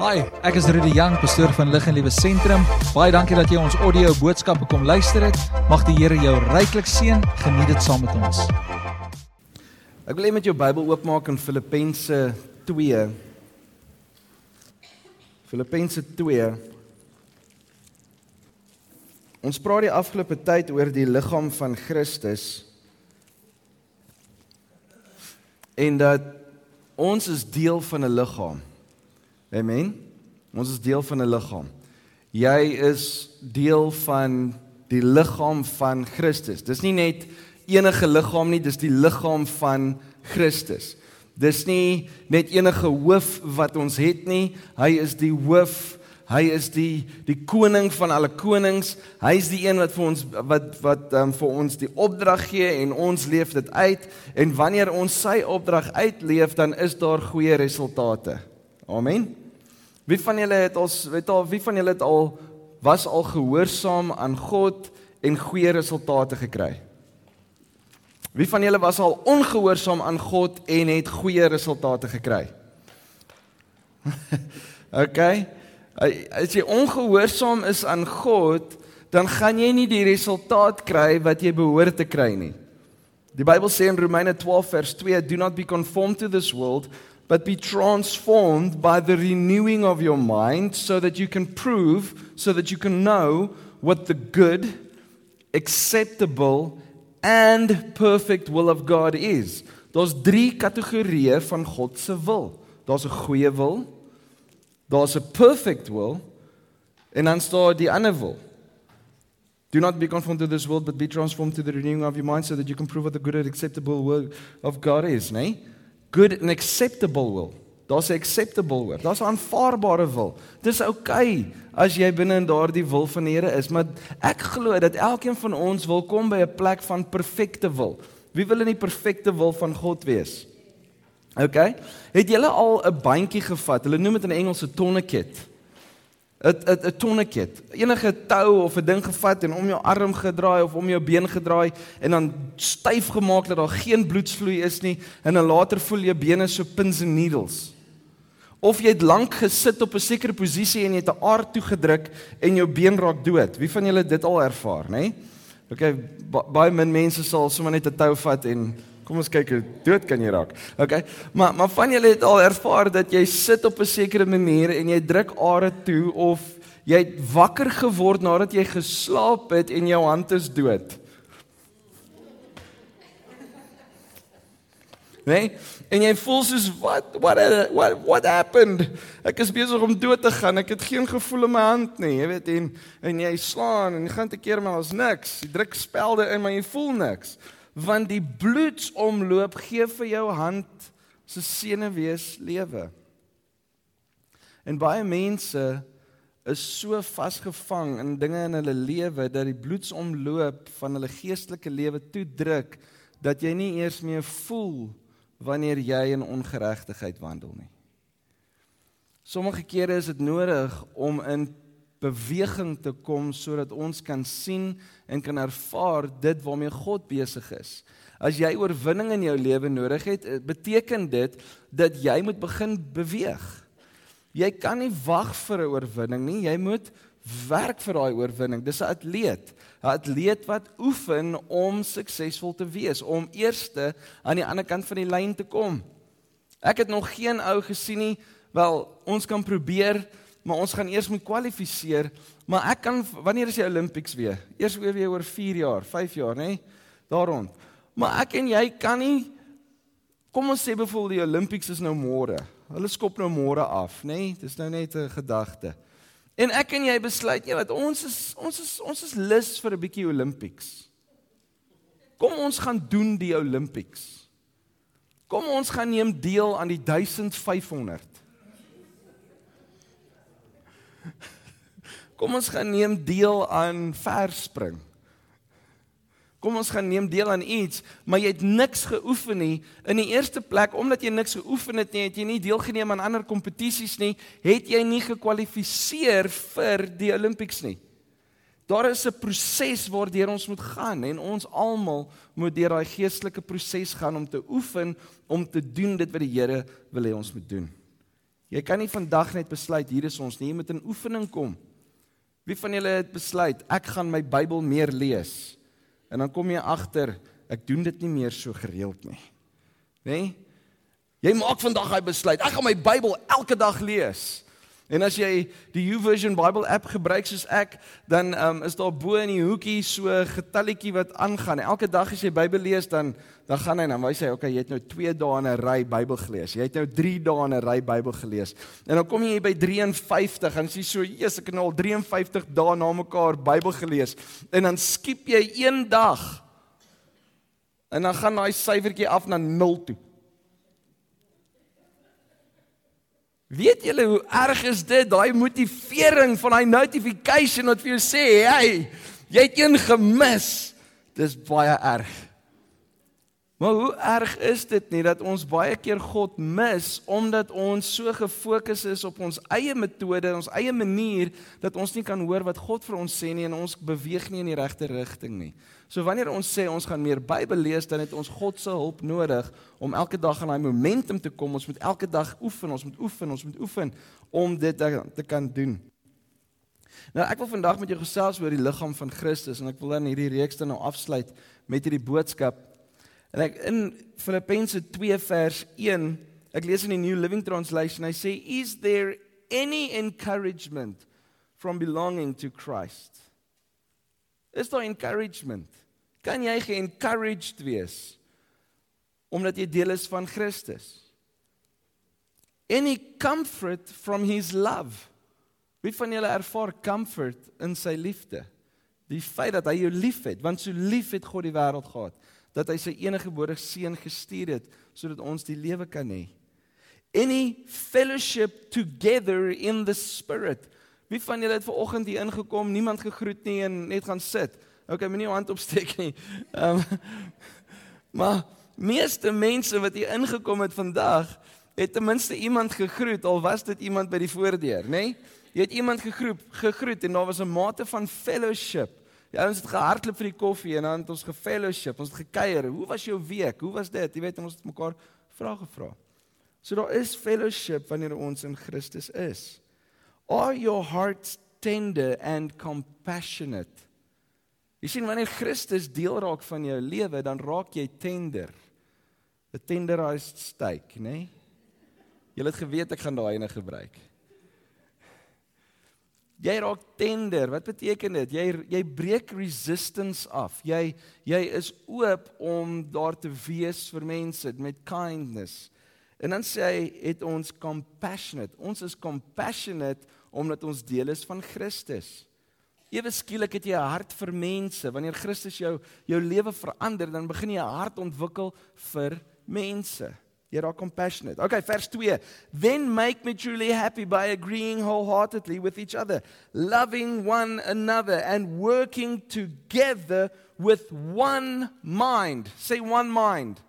Hi, ek is Rudy Jang, pastoor van Lig en Liewe Sentrum. Baie dankie dat jy ons audio boodskappe kom luister het. Mag die Here jou ryklik seën. Geniet dit saam met ons. Ek wil hê met jou Bybel oopmaak in Filippense 2. Filippense 2. Ons praat die afgelope tyd oor die liggaam van Christus. En dat ons is deel van 'n liggaam. Amen. Ons is deel van 'n liggaam. Jy is deel van die liggaam van Christus. Dis nie net enige liggaam nie, dis die liggaam van Christus. Dis nie net enige hoof wat ons het nie. Hy is die hoof. Hy is die die koning van alle konings. Hy is die een wat vir ons wat wat um, vir ons die opdrag gee en ons leef dit uit. En wanneer ons sy opdrag uitleef, dan is daar goeie resultate. Amen. Wie van julle het al weet al wie van julle het al was al gehoorsaam aan God en goeie resultate gekry? Wie van julle was al ongehoorsaam aan God en het goeie resultate gekry? okay. As jy ongehoorsaam is aan God, dan gaan jy nie die resultaat kry wat jy behoort te kry nie. Die Bybel sê in Romeine 12 vers 2, "Do not be conformed to this world, but be transformed by the renewing of your mind so that you can prove, so that you can know what the good, acceptable, and perfect will of God is. Daar's drie kategorieë van God se wil. Daar's 'n goeie wil, daar's 'n perfect will, en dan staan die ander wil. Do not be conformed to this world, but be transformed to the renewing of your mind so that you can prove what the good and acceptable will of God is, né? Nee? Good and acceptable will. Daar's 'n acceptable woord. Daar's 'n aanvaarbare wil. Dis oukei okay as jy binne in daardie wil van die Here is, maar ek glo dat elkeen van ons wil kom by 'n plek van perfekte wil. Wie wil in die perfekte wil van God wees? OK. Het julle al 'n bandjie gevat? Hulle noem dit in Engels 'n tourniquet. 'n 'n tonneket, enige tou of 'n ding gevat en om jou arm gedraai of om jou been gedraai en dan styf gemaak dat daar geen bloedvloei is nie en dan later voel jou bene so pins and needles. Of jy het lank gesit op 'n sekere posisie en jy het 'n aard toegedruk en jou been raak dood. Wie van julle dit al ervaar, nê? Nee? Okay, baie min mense sal sommer net 'n tou vat en Kom ons kyk hoe dood kan jy raak. Okay. Maar maar van julle het al ervaar dat jy sit op 'n sekere manier en jy druk are toe of jy het wakker geword nadat jy geslaap het en jou hand is dood. Nee? En jy voel soos wat what what what happened? Ek is besig om dood te gaan. Ek het geen gevoel in my hand nie. Jy weet en en jy slaan en jy gaan te keer maar ons niks. Jy druk spelde in maar jy voel niks want die bloedsomloop gee vir jou hand se senuwees lewe. En baie mense is so vasgevang in dinge in hulle lewe dat die bloedsomloop van hulle geestelike lewe toedruk dat jy nie eers meer voel wanneer jy in ongeregtigheid wandel nie. Sommige kere is dit nodig om in beweging te kom sodat ons kan sien en kan ervaar dit waarmee God besig is. As jy oorwinning in jou lewe nodig het, eh, beteken dit dat jy moet begin beweeg. Jy kan nie wag vir 'n oorwinning nie, jy moet werk vir daai oorwinning. Dis 'n atleet, 'n atleet wat oefen om suksesvol te wees, om eerste aan die ander kant van die lyn te kom. Ek het nog geen ou gesien nie, wel ons kan probeer maar ons gaan eers moet kwalifiseer. Maar ek kan wanneer is die Olympics weer? Eers weer oor 4 jaar, 5 jaar, nê? Nee? Daar rond. Maar ek en jy kan nie kom ons sê bevoel die Olympics is nou môre. Hulle skop nou môre af, nê? Nee? Dis nou net 'n gedagte. En ek en jy besluit jy wat ons is ons is ons is lus vir 'n bietjie Olympics. Kom ons gaan doen die Olympics. Kom ons gaan neem deel aan die 1500. Kom ons gaan neem deel aan verspring. Kom ons gaan neem deel aan iets, maar jy het niks geoefen nie. In die eerste plek, omdat jy niks geoefen het nie, het jy nie deelgeneem aan ander kompetisies nie, het jy nie gekwalifiseer vir die Olympics nie. Daar is 'n proses waardeur ons moet gaan en ons almal moet deur daai geestelike proses gaan om te oefen om te doen dit wat die Here wil hê ons moet doen. Jy kan nie vandag net besluit hier is ons nie, jy moet in oefening kom. Wie van julle het besluit ek gaan my Bybel meer lees? En dan kom jy agter ek doen dit nie meer so gereeld nie. Né? Nee? Jy maak vandag hy besluit ek gaan my Bybel elke dag lees. En as jy die YouVersion Bible app gebruik soos ek, dan um, is daar bo in die hoekie so getalletjie wat aangaan. Elke dag as jy Bybel lees, dan dan gaan hy dan wys hy, okay, jy het nou 2 dae in 'n ry Bybel gelees. Jy het nou 3 dae in 'n ry Bybel gelees. En dan kom jy by 53 en sê so, "Jesus, ek het nou al 53 dae na mekaar Bybel gelees." En dan skiep jy een dag. En dan gaan daai syfertjie af na 0 toe. Weet julle hoe erg is dit daai motivering van daai notification wat vir jou sê, "Hey, jy het een gemis." Dis baie erg. Maar hoe erg is dit nie dat ons baie keer God mis omdat ons so gefokus is op ons eie metode, ons eie manier dat ons nie kan hoor wat God vir ons sê nie en ons beweeg nie in die regte rigting nie. So wanneer ons sê ons gaan meer Bybel lees, dan het ons God se hulp nodig om elke dag aan daai momentum te kom. Ons moet elke dag oefen, ons moet oefen, ons moet oefen om dit te, te kan doen. Nou ek wil vandag met jou gesels oor die liggaam van Christus en ek wil dan hierdie reeks dan nou afsluit met hierdie boodskap En ek in Filippense 2 vers 1, ek lees in die New Living Translation, hy sê is there any encouragement from belonging to Christ? Is daar encouragement? Kan jy ge-encouraged wees omdat jy deel is van Christus? Any comfort from his love? Wie van julle ervaar comfort in sy liefde? Die feit dat hy jou liefhet, want so lief het God die wêreld gehad dat hy sy enige gebore seun gestuur het sodat ons die lewe kan hê. Any fellowship together in the spirit. Wie van julle het ver oggend hier ingekom, niemand gegroet nie en net gaan sit. Okay, moenie jou hand opsteek nie. Ehm um, maar meeste mense wat hier ingekom het vandag, het ten minste iemand gegroet al was dit iemand by die voordeur, nê? Nee? Jy het iemand gegroet, gegroet en daar was 'n mate van fellowship. Ja, ons het gehardloop vir die koffie en dan het ons gefellowship, ons het gekuier. Hoe was jou week? Hoe was dit? Jy weet, ons het mekaar vrae gevra. So daar is fellowship wanneer ons in Christus is. Are your hearts tender and compassionate? Jy sien wanneer Christus deel raak van jou lewe, dan raak jy tender. 'n Tenderized steak, né? Nee? Jy het geweet ek gaan daai ene gebruik. Jy raak tender. Wat beteken dit? Jy jy breek resistance af. Jy jy is oop om daar te wees vir mense met kindness. En dan sê hy het ons compassionate. Ons is compassionate omdat ons deel is van Christus. Ewe skielik het jy 'n hart vir mense. Wanneer Christus jou jou lewe verander, dan begin jy 'n hart ontwikkel vir mense. Jy raak compassionate. Okay, vers 2. Then make me truly happy by agreeing wholeheartedly with each other, loving one another and working together with one mind. Say one mind.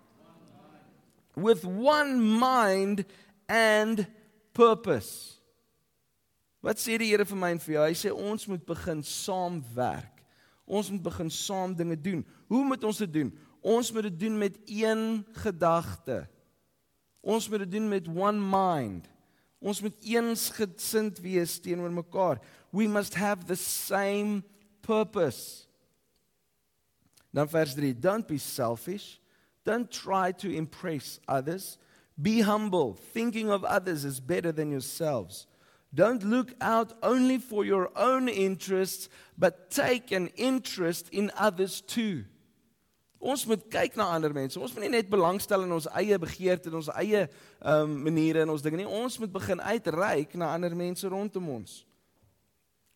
One mind. With one mind and purpose. Wat sê die Here vir my en vir jou? Hy sê ons moet begin saamwerk. Ons moet begin saam dinge doen. Hoe moet ons dit doen? Ons moet dit doen met een gedagte. Ons moet dit doen met one mind. Ons moet eensgesind wees teenoor mekaar. We must have the same purpose. Dan vers 3, don't be selfish. Don't try to impress others. Be humble, thinking of others as better than yourselves. Don't look out only for your own interests, but take an interest in others too. Ons moet kyk na ander mense. Ons moet nie net belangstel in ons eie begeertes en ons eie ehm um, maniere en ons dinge nie. Ons moet begin uitreik na ander mense rondom ons.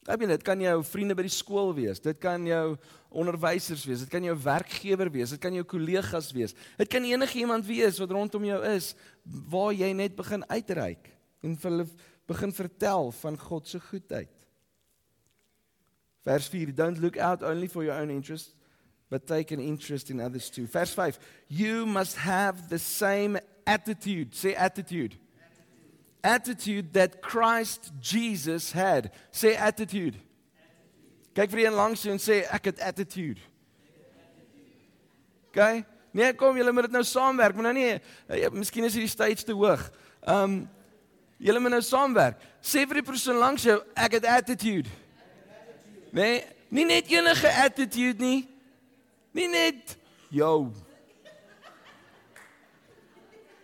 Ek bedoel, dit kan jou vriende by die skool wees. Dit kan jou onderwysers wees. Dit kan jou werkgewer wees. Dit kan jou kollegas wees. Dit kan enige iemand wees wat rondom jou is waar jy net begin uitreik en vir hulle begin vertel van God se goedheid. Vers 4: Don't look out only for your own interests but take an interest in others too. Verse 5 You must have the same attitude. Say attitude. Attitude, attitude that Christ Jesus had. Say attitude. attitude. Kyk vir een langs jou en sê ek het attitude. Okay? Nee, kom julle moet dit nou saamwerk, maar nou nie. Ja, miskien is hierdie stage te hoog. Um Julle moet nou saamwerk. Sê vir die persoon langs jou, ek het attitude. Nee, nie net enige attitude nie. Nie net jou.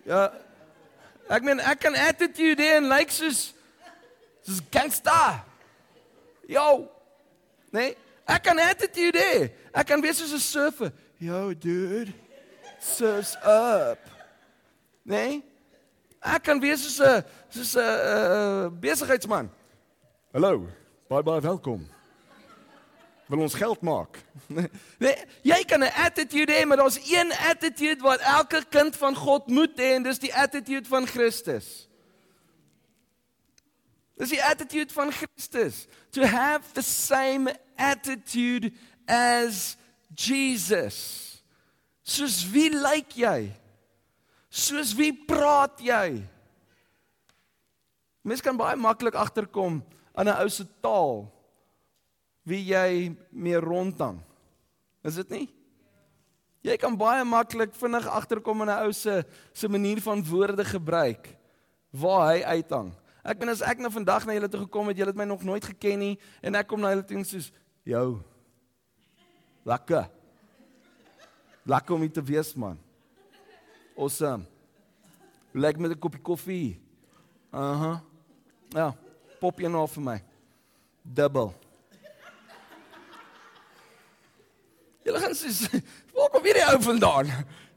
Ja. Ek meen ek kan attitude hê en lyk like soos soos gangster. Yo. Nee, ek kan attitude hê. Ek kan wees soos 'n surfer. Yo dude. Surfs up. Nee? Ek kan wees soos 'n soos 'n uh, besigheidsman. Hallo. Baie baie welkom. Wil ons geld maak? Nee, jy kan 'n attitude hê, maar daar's een attitude wat elke kind van God moet hê en dis die attitude van Christus. Dis die attitude van Christus. To have the same attitude as Jesus. Soos wie lyk jy? Soos wie praat jy? Mens kan baie maklik agterkom aan 'n ou se taal wie jy mee rondhang. Is dit nie? Jy kan baie maklik vinnig agterkom aan 'n ou se se manier van woorde gebruik waar hy uithang. Ek bedoel as ek nou vandag na julle toe gekom het, julle het my nog nooit geken nie en ek kom na julle toe en soos, "Jou. Lekker. Lekker om te wees, man." Awesome. Lyk met 'n koppie koffie. Aha. Uh -huh. Ja, pop jy nou vir my. Dubbel. Julle gaan sê, "Waar kom hierdie ou vandaan?"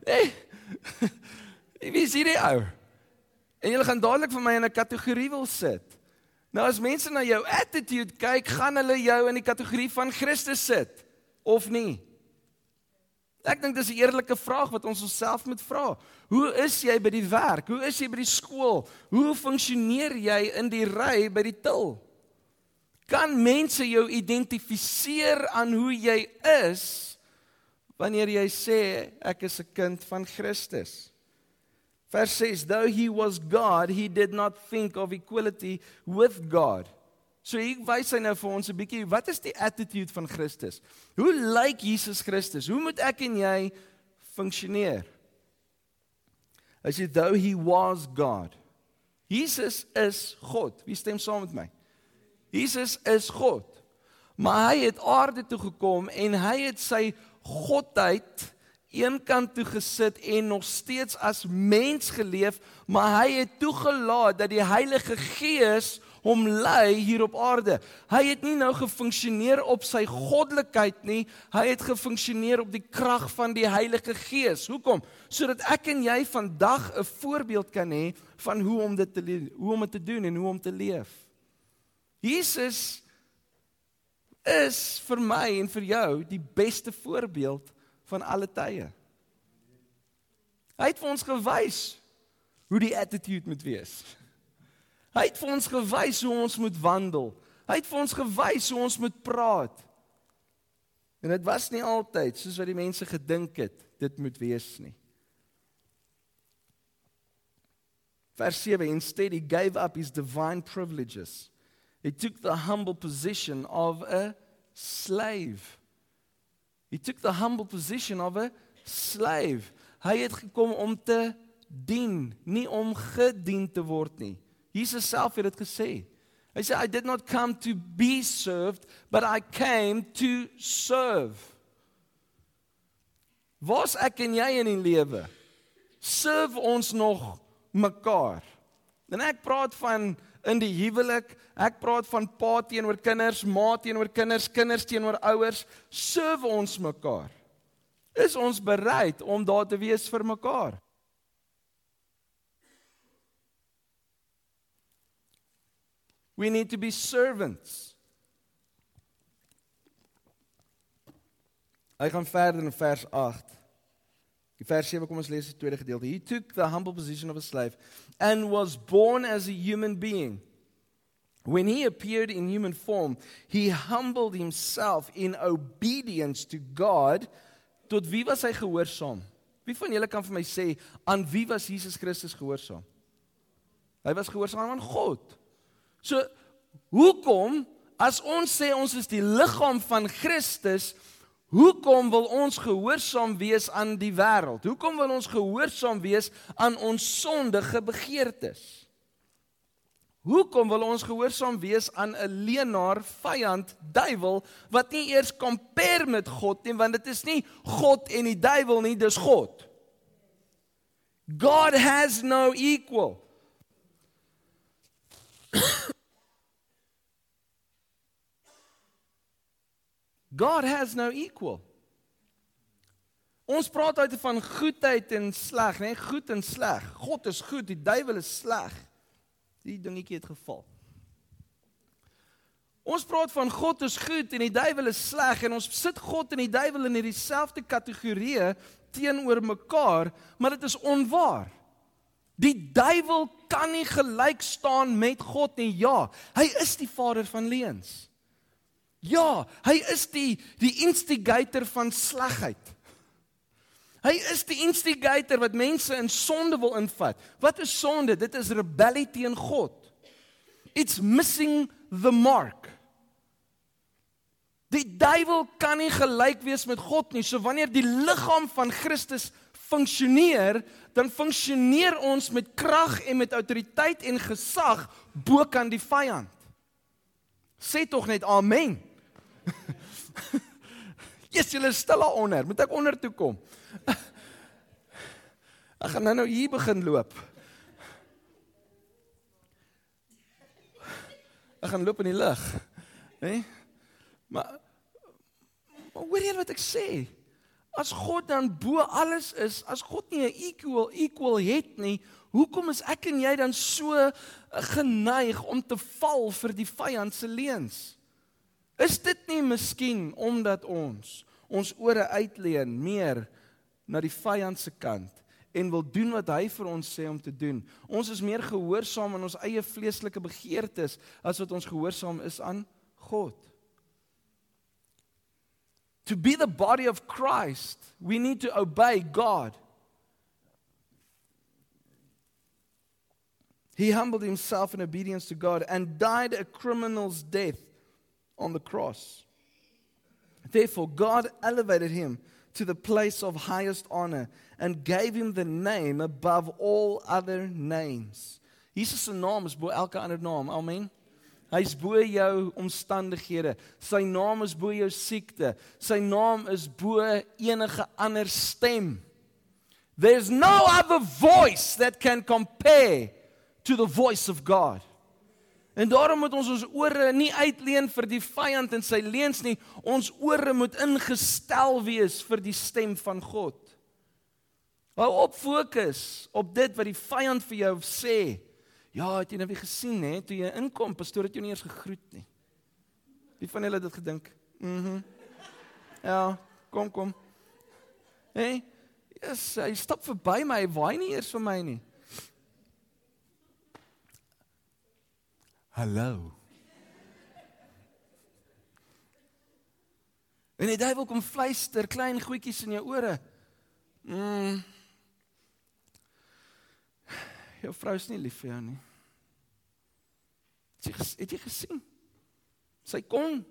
Hey. Wie is hierdie ou? En julle gaan dadelik vir my in 'n kategorie wil sit. Nou as mense na jou attitude kyk, gaan hulle jou in die kategorie van Christus sit of nie? Ek dink dis 'n eerlike vraag wat ons onsself moet vra. Hoe is jy by die werk? Hoe is jy by die skool? Hoe funksioneer jy in die ry by die til? Kan mense jou identifiseer aan hoe jy is wanneer jy sê ek is 'n kind van Christus? Vers 6: Though he was God, he did not think of equality with God. So hier wys hy nou vir ons 'n bietjie wat is die attitude van Christus? Hoe lyk Jesus Christus? Hoe moet ek en jy funksioneer? As jy though he was God. Jesus is God. Wie stem saam met my? Jesus is God. Maar hy het aarde toe gekom en hy het sy godheid eenkant toe gesit en nog steeds as mens geleef, maar hy het toegelaat dat die Heilige Gees hom lei hier op aarde. Hy het nie nou gefunksioneer op sy goddelikheid nie, hy het gefunksioneer op die krag van die Heilige Gees. Hoekom? Sodat ek en jy vandag 'n voorbeeld kan hê van hoe om dit te hoe om dit te doen en hoe om te leef. Jesus is vir my en vir jou die beste voorbeeld van alle tye. Hy het vir ons gewys hoe die attitude moet wees. Hy het vir ons gewys hoe ons moet wandel. Hy het vir ons gewys hoe ons moet praat. En dit was nie altyd soos wat die mense gedink het dit moet wees nie. Vers 7 instead he gave up his divine privileges. He took the humble position of a slave. He took the humble position of a slave. Hy het gekom om te dien, nie om gedien te word nie. Jesus self het dit gesê. Hy sê I did not come to be served, but I came to serve. Wat ek en jy in die lewe serve ons nog mekaar. En ek praat van in die huwelik, ek praat van pa teenoor kinders, ma teenoor kinders, kinders teenoor ouers, serve ons mekaar. Is ons bereid om daar te wees vir mekaar? We need to be servants. Hy gaan verder in vers 8. Die vers 7 kom ons lees die tweede gedeelte. He took the humble position of a slave and was born as a human being. When he appeared in human form, he humbled himself in obedience to God. Tot wie was hy gehoorsaam? Wie van julle kan vir my sê aan wie was Jesus Christus gehoorsaam? Hy was gehoorsaam aan God. So hoekom as ons sê ons is die liggaam van Christus, hoekom wil ons gehoorsaam wees aan die wêreld? Hoekom wil ons gehoorsaam wees aan ons sondige begeertes? Hoekom wil ons gehoorsaam wees aan 'n leenaar, vyand, duiwel wat nie eers compare met God nie, want dit is nie God en die duiwel nie, dis God. God has no equal. God has no equal. Ons praat uit van goedheid en sleg, né? Goed en sleg. God is goed, die duiwel is sleg. Die dingetjie het geval. Ons praat van God is goed en die duiwel is sleg en ons sit God en die duiwel in hierdie selfde kategorie teenoor mekaar, maar dit is onwaar. Die duiwel kan nie gelyk staan met God nie. Ja, hy is die vader van leuns. Ja, hy is die die instigator van slegheid. Hy is die instigator wat mense in sonde wil invat. Wat is sonde? Dit is rebellie teen God. It's missing the mark. Die duiwel kan nie gelyk wees met God nie. So wanneer die liggaam van Christus funksioneer, dan funksioneer ons met krag en met autoriteit en gesag bo kan die vyand. Sê tog net amen. Jesus, julle is stil daaronder. Moet ek onder toe kom? Ek gaan nou nou hier begin loop. Ek gaan loop in die lug. Hè? Nee? Maar maar hoor jy wat ek sê? As God dan bo alles is, as God nie 'n equal equal het nie, hoekom is ek en jy dan so geneig om te val vir die vyand se leuns? Is dit nie miskien omdat ons ons ore uitleen meer na die vyand se kant en wil doen wat hy vir ons sê om te doen. Ons is meer gehoorsaam aan ons eie vleeslike begeertes as wat ons gehoorsaam is aan God. To be the body of Christ, we need to obey God. He humbled himself in obedience to God and died a criminal's death on the cross. Therefore, God elevated him to the place of highest honor and gave him the name above all other names. Jesus se naam is bo elke ander naam. Amen. Hy's bo jou omstandighede. Sy naam is bo jou siekte. Sy naam is bo enige ander stem. There's no other voice that can compare to the voice of God. En daarom moet ons ons ore nie uitleen vir die vyand en sy leuns nie. Ons ore moet ingestel wees vir die stem van God. Hou op fokus op dit wat die vyand vir jou sê. Ja, het jy nou weer gesien hè, toe jy inkom, pastoor het jou nie eens gegroet nie. Wie van julle het dit gedink? Mhm. Mm ja, kom kom. Hé, hey, yes, hy stap verby my, hy waai nie eers vir my nie. Hallo. En die duiwel kom fluister klein goedjies in jou ore. Mm. Jou vrou is nie lief vir jou nie. Het jy, het jy gesien? Sy kon,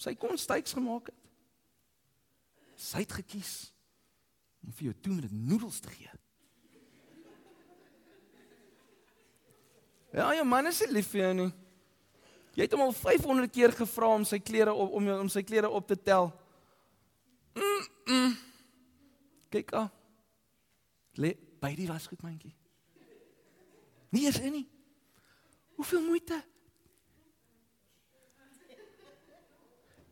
sy kon styks gemaak het. Sy het gekies om vir jou toe met noedels te gee. Ja, jou man is nie lief vir jou nie. Jy het hom al 500 keer gevra om sy klere op om om sy klere op te tel. Mm, mm. Kyk aan. Lê by die wasgoedmandjie. Nie is in nie. Hoeveel moeite?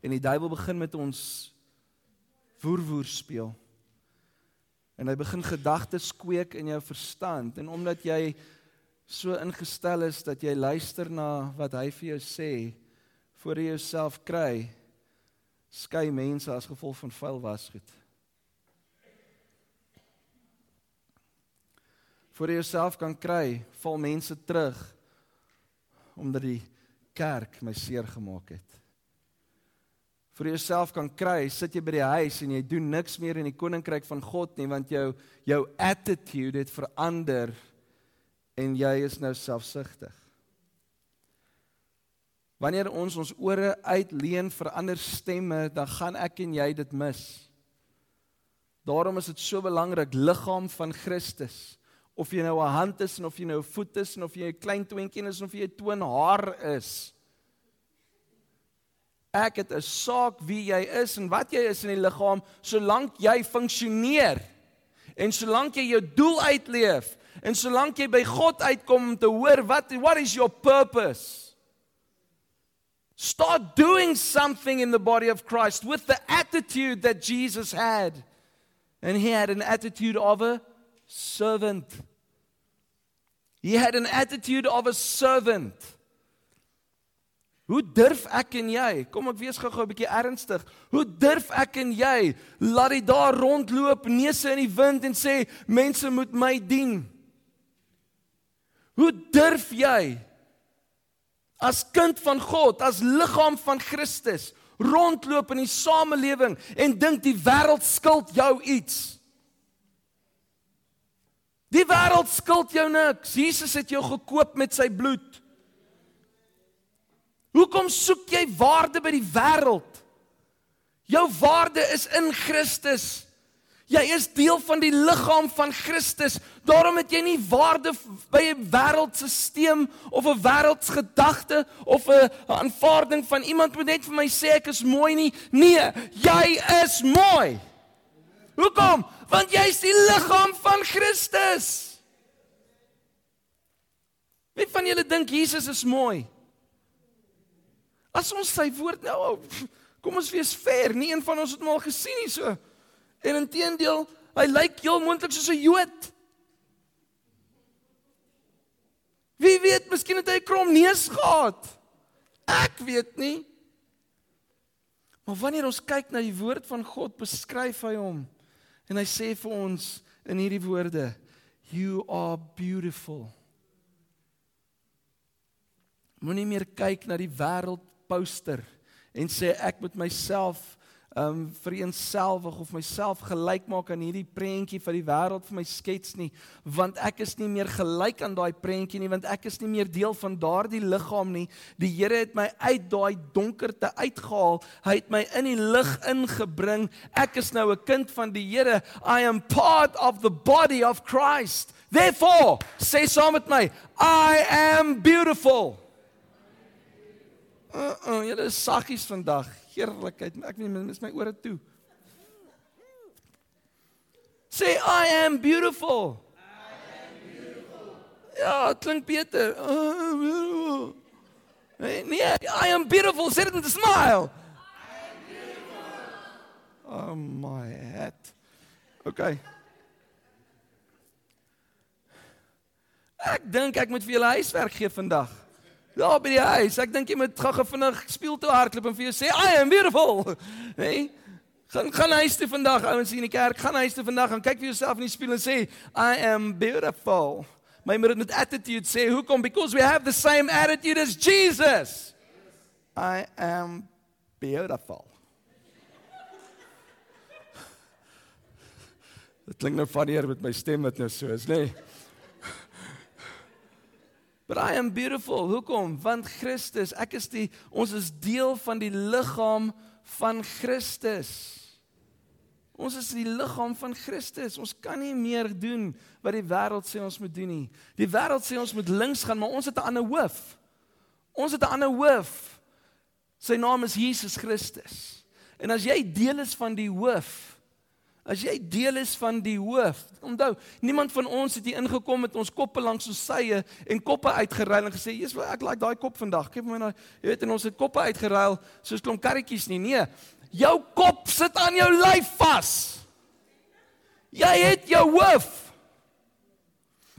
En die duiwel begin met ons woerwoer speel. En hy begin gedagtes kweek in jou verstand en omdat jy so ingestel is dat jy luister na wat hy vir jou sê voor jy jouself kry skei mense as gevolg van vuil wasgoed. Voor jy jouself kan kry, val mense terug omdat die kerk my seer gemaak het. Vir jouself kan kry, sit jy by die huis en jy doen niks meer in die koninkryk van God nie want jou jou attitude het verander en jy is nou selfsugtig. Wanneer ons ons ore uitleen vir ander stemme, dan gaan ek en jy dit mis. Daarom is dit so belangrik liggaam van Christus. of jy nou 'n hand is en of jy nou 'n voet is en of jy 'n klein twintjie is of jy 'n toon haar is. Ek het 'n saak wie jy is en wat jy is in die liggaam solank jy funksioneer. En solank jy jou doel uitleef en solank jy by God uitkom om te hoor wat what is your purpose? Start doing something in the body of Christ with the attitude that Jesus had. And he had an attitude of a servant. He had an attitude of a servant. Hoe durf ek en jy? Kom ek wees gou-gou 'n bietjie ernstig. Hoe durf ek en jy laat dit daar rondloop, neuse in die wind en sê mense moet my dien? Hoe durf jy as kind van God, as liggaam van Christus rondloop in die samelewing en dink die wêreld skuld jou iets. Die wêreld skuld jou niks. Jesus het jou gekoop met sy bloed. Hoekom soek jy waarde by die wêreld? Jou waarde is in Christus. Jy is deel van die liggaam van Christus. Daarom het jy nie waarde by 'n wêreldstelsel of 'n wêreldsgedagte of 'n aanvaarding van iemand moet net vir my sê ek is mooi nie. Nee, jy is mooi. Hoekom? Want jy is die liggaam van Christus. Wie van julle dink Jesus is mooi? As ons sy woord nou kom ons wees fair, nie een van ons het hom al gesien nie so. En intedeel, hy lyk heel moontlik soos 'n Jood. Wie weet, miskien het hy 'n krom neus gehad. Ek weet nie. Maar wanneer ons kyk na die woord van God, beskryf hy hom en hy sê vir ons in hierdie woorde, you are beautiful. Moenie meer kyk na die wêreld poster en sê ek moet myself um vereenselwig of myself gelyk maak aan hierdie prentjie van die wêreld vir my skets nie. Want ek is nie meer gelyk aan daai prentjie nie want ek is nie meer deel van daardie liggaam nie. Die Here het my uit daai donkerte uitgehaal. Hy het my in die lig ingebring. Ek is nou 'n kind van die Here. I am part of the body of Christ. Therefore say saam met my i am beautiful. Uh, uh, julle is saggies vandag heerlikheid. Ek weet mis my ore toe. Say I am beautiful. I am beautiful. Ja, klink beter. Oh. Nee, nee, I am beautiful. Sê dit met 'n smile. I am beautiful. Oh my hat. Okay. Ek dink ek moet vir julle huiswerk gee vandag. Daar by die huis. Ek dink jy moet gou-gou vinnig speel toe hardloop en vir jou sê I am beautiful. Nee. Gaan gaan huis toe vandag ouens hier in die kerk. Gaan huis toe vandag en kyk vir jouself in die spieël en sê I am beautiful. My moet met attitude sê hoekom because we have the same attitude as Jesus. I am beautiful. Dit klink nou funnier met my stem wat nou so is, nê? Nee. But I am beautiful. Hoekom? Want Christus, ek is die ons is deel van die liggaam van Christus. Ons is die liggaam van Christus. Ons kan nie meer doen wat die wêreld sê ons moet doen nie. Die wêreld sê ons moet links gaan, maar ons het 'n ander hoof. Ons het 'n ander hoof. Sy naam is Jesus Christus. En as jy deel is van die hoof, As jy deel is van die hoof, onthou, niemand van ons het hier ingekom met ons koppe langs ons sye en koppe uitgeruil en gesê, "Jesus, ek like daai kop vandag. Geef my nou, jy weet, en ons het koppe uitgeruil soos klomp karretjies nie. Nee, jou kop sit aan jou lyf vas. Jy het jou hoof.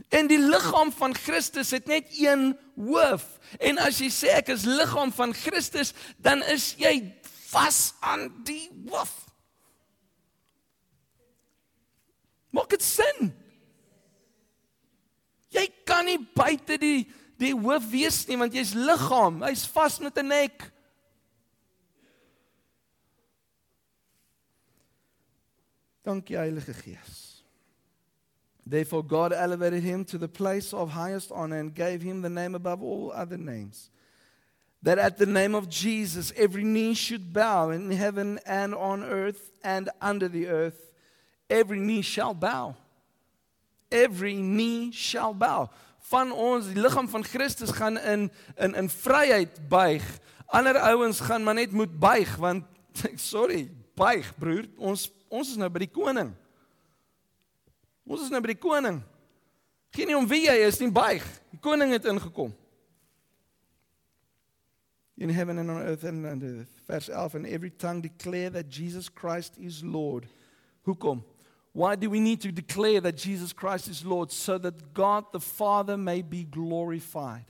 En die liggaam van Christus het net een hoof. En as jy sê ek is liggaam van Christus, dan is jy vas aan die hoof. Maak dit sin? Jy kan nie buite die die hoof wees nie want jy's liggaam, hy's vas met 'n nek. Dankie Heilige Gees. Therefore God elevated him to the place of highest honor and gave him the name above all other names. That at the name of Jesus every knee should bow in heaven and on earth and under the earth every knee shall bow every knee shall bow. Van ons, die liggaam van Christus gaan in in in vryheid buig. Ander ouens gaan maar net moet buig want sorry, buig broer, ons ons is nou by die koning. Ons is nou by die koning. Geen nie om wie jy is nie, buig. Die koning het ingekom. In heaven and on earth and under verse 11 and every tongue declare that Jesus Christ is Lord. Hoekom? Why do we need to declare that Jesus Christ is Lord so that God the Father may be glorified?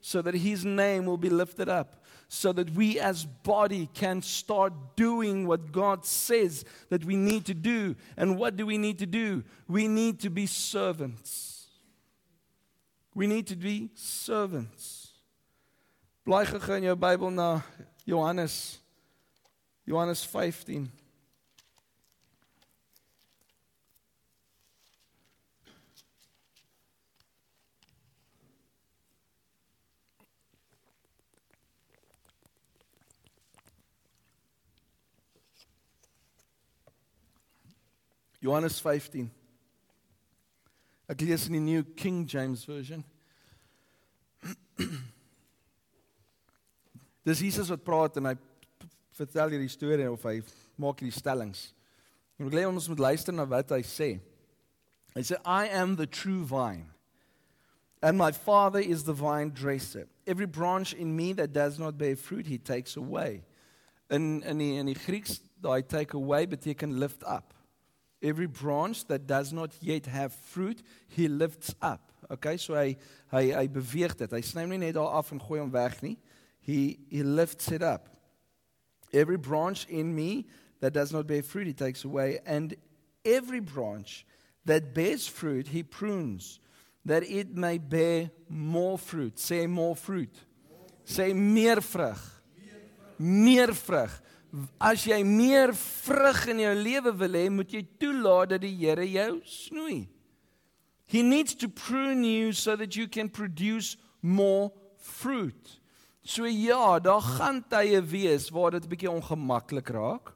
So that his name will be lifted up so that we as body can start doing what God says that we need to do. And what do we need to do? We need to be servants. We need to be servants. Blaai in jou Bybel na Johannes Johannes 15. Johannes 15. Ek lees in die New King James Version. Dis Jesus wat praat en hy vertel hierdie storie of hy maak hierdie stellings. En ek hê ons moet luister na wat hy sê. Hy sê I am the true vine and my father is the vine dresser. Every branch in me that does not bear fruit he takes away. In in die in die Grieks daai take away beteken lift up. Every branch that does not yet have fruit, he lifts up. Okay, so hy hy hy beweeg dit. Hy sny nie net daar af en gooi hom weg nie. He he lifts it up. Every branch in me that does not bear fruit, he takes away, and every branch that bears fruit, he prunes, that it may bear more fruit. Say more fruit. Say meer vrug. Meer vrug. As jy meer vrug in jou lewe wil hê, moet jy toelaat dat die Here jou snoei. He needs to prune you so that you can produce more fruit. So ja, daar gaan tye wees waar dit 'n bietjie ongemaklik raak.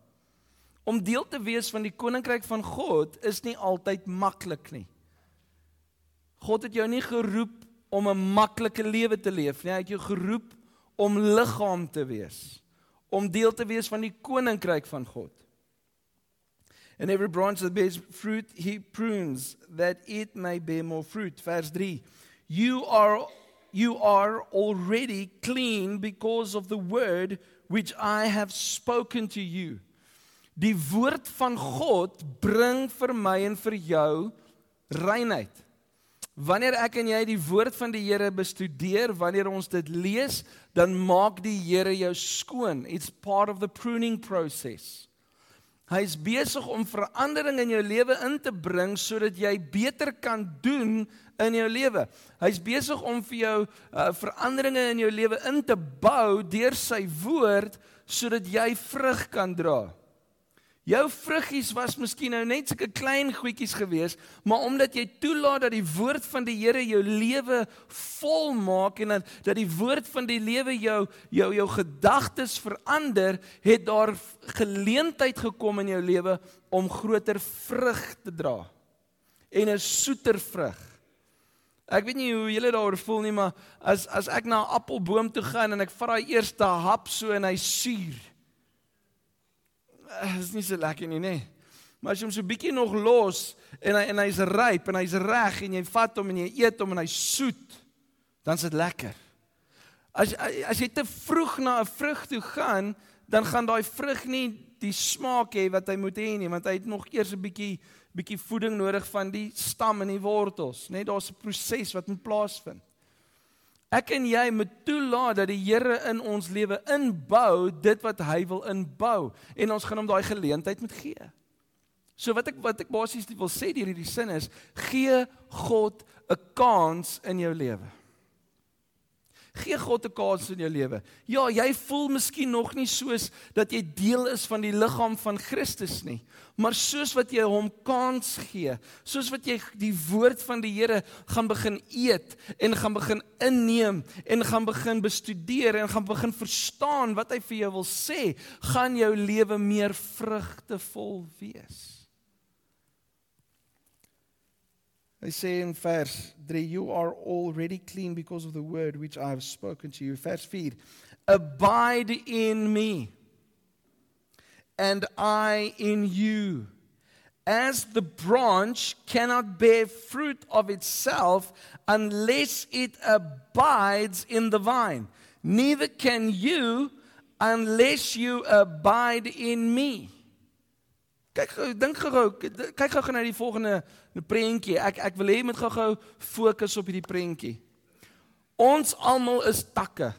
Om deel te wees van die koninkryk van God is nie altyd maklik nie. God het jou nie geroep om 'n maklike lewe te leef nie. Hy het jou geroep om liggaam te wees om deel te wees van die koninkryk van God. And every branch that bears fruit he prunes that it may bear more fruit. Vers 3. You are you are already clean because of the word which I have spoken to you. Die woord van God bring vir my en vir jou reinheid. Wanneer ek en jy die woord van die Here bestudeer, wanneer ons dit lees, dan maak die Here jou skoon. It's part of the pruning process. Hy is besig om verandering in jou lewe in te bring sodat jy beter kan doen in jou lewe. Hy's besig om vir jou uh, veranderinge in jou lewe in te bou deur sy woord sodat jy vrug kan dra. Jou vruggies was miskien nou net sulke klein goedjies geweest, maar omdat jy toelaat dat die woord van die Here jou lewe vol maak en dat dat die woord van die lewe jou jou jou gedagtes verander, het daar geleentheid gekom in jou lewe om groter vrug te dra. En 'n soeter vrug. Ek weet nie hoe julle daaroor voel nie, maar as as ek na 'n appelboom toe gaan en ek vat daai eerste hap so en hy suur is nie so lekker nie, nê. Maar as jy hom so bietjie nog los en hy en hy's ryp en hy's reg en jy vat hom en jy eet hom en hy's soet, dan is dit lekker. As as jy te vroeg na 'n vrug toe gaan, dan gaan daai vrug nie die smaak hê wat hy moet hê nie, want hy het nog eers 'n bietjie bietjie voeding nodig van die stam en die wortels, nê? Daar's 'n proses wat moet plaasvind. Ek en jy moet toelaat dat die Here in ons lewe inbou dit wat hy wil inbou en ons gaan hom daai geleentheid moet gee. So wat ek wat ek basies wil sê deur hierdie sin is, gee God 'n kans in jou lewe. Gee God 'n kans in jou lewe. Ja, jy voel miskien nog nie soos dat jy deel is van die liggaam van Christus nie, maar soos wat jy hom kans gee, soos wat jy die woord van die Here gaan begin eet en gaan begin inneem en gaan begin bestudeer en gaan begin verstaan wat hy vir jou wil sê, gaan jou lewe meer vrugtevol wees. Hy say in vers 3 you are already clean because of the word which I have spoken to you. Vers 4 Abide in me and I in you. As the branch cannot bear fruit of itself unless it abides in the vine, neither can you unless you abide in me. Kyk gou, dink gou, kyk gou na die volgende prentjie. Ek ek wil hê jy moet gou-gou fokus op hierdie prentjie. Ons almal is takke.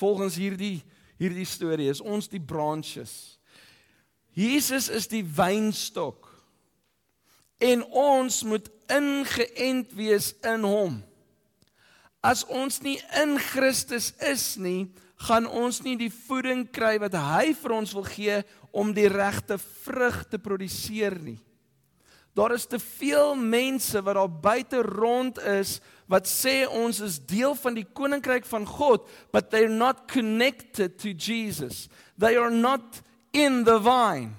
Volgens hierdie hierdie storie is ons die branches. Jesus is die wynstok. En ons moet ingeënt wees in hom. As ons nie in Christus is nie, gaan ons nie die voeding kry wat hy vir ons wil gee om die regte vrug te produseer nie. Daar is te veel mense wat daar buite rond is wat sê ons is deel van die koninkryk van God, but they're not connected to Jesus. They are not in the vine.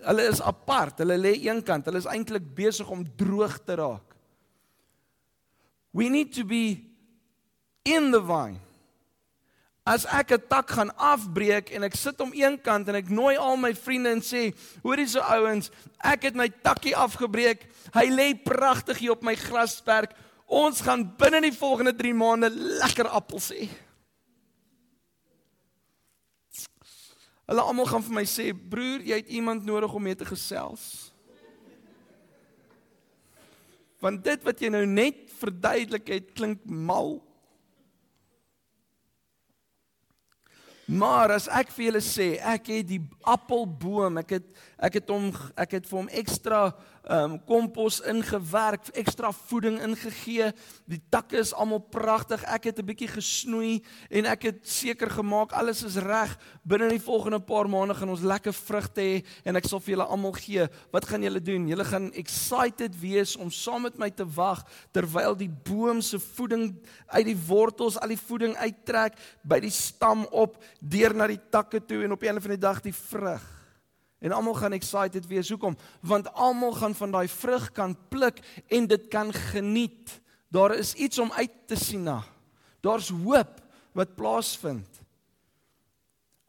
Hulle is apart, hulle lê eenkant, hulle is eintlik besig om droog te raak. We need to be in the vine. As ek 'n tak gaan afbreek en ek sit om een kant en ek nooi al my vriende en sê, hoorie so ouens, ek het my takkie afgebreek. Hy lê pragtig hier op my grasperk. Ons gaan binne die volgende 3 maande lekker appels hê. Hulle almal gaan vir my sê, "Broer, jy het iemand nodig om mee te gesels." Want dit wat jy nou net verduidelik het, klink mal. Maar as ek vir julle sê, ek het die appelboom, ek het ek het hom ek het vir hom ekstra um, kompos ingewerk, ekstra voeding ingegee. Die takke is almal pragtig. Ek het 'n bietjie gesnoei en ek het seker gemaak alles is reg. Binne die volgende paar maande gaan ons lekker vrugte hê en ek sal vir julle almal gee. Wat gaan julle doen? Julle gaan excited wees om saam met my te wag terwyl die boom se voeding uit die wortels al die voeding uittrek by die stam op deur na die takke toe en op 'n of ander dag die vrug. En almal gaan excited wees. Hoekom? Want almal gaan van daai vrug kan pluk en dit kan geniet. Daar is iets om uit te sien na. Daar's hoop wat plaasvind.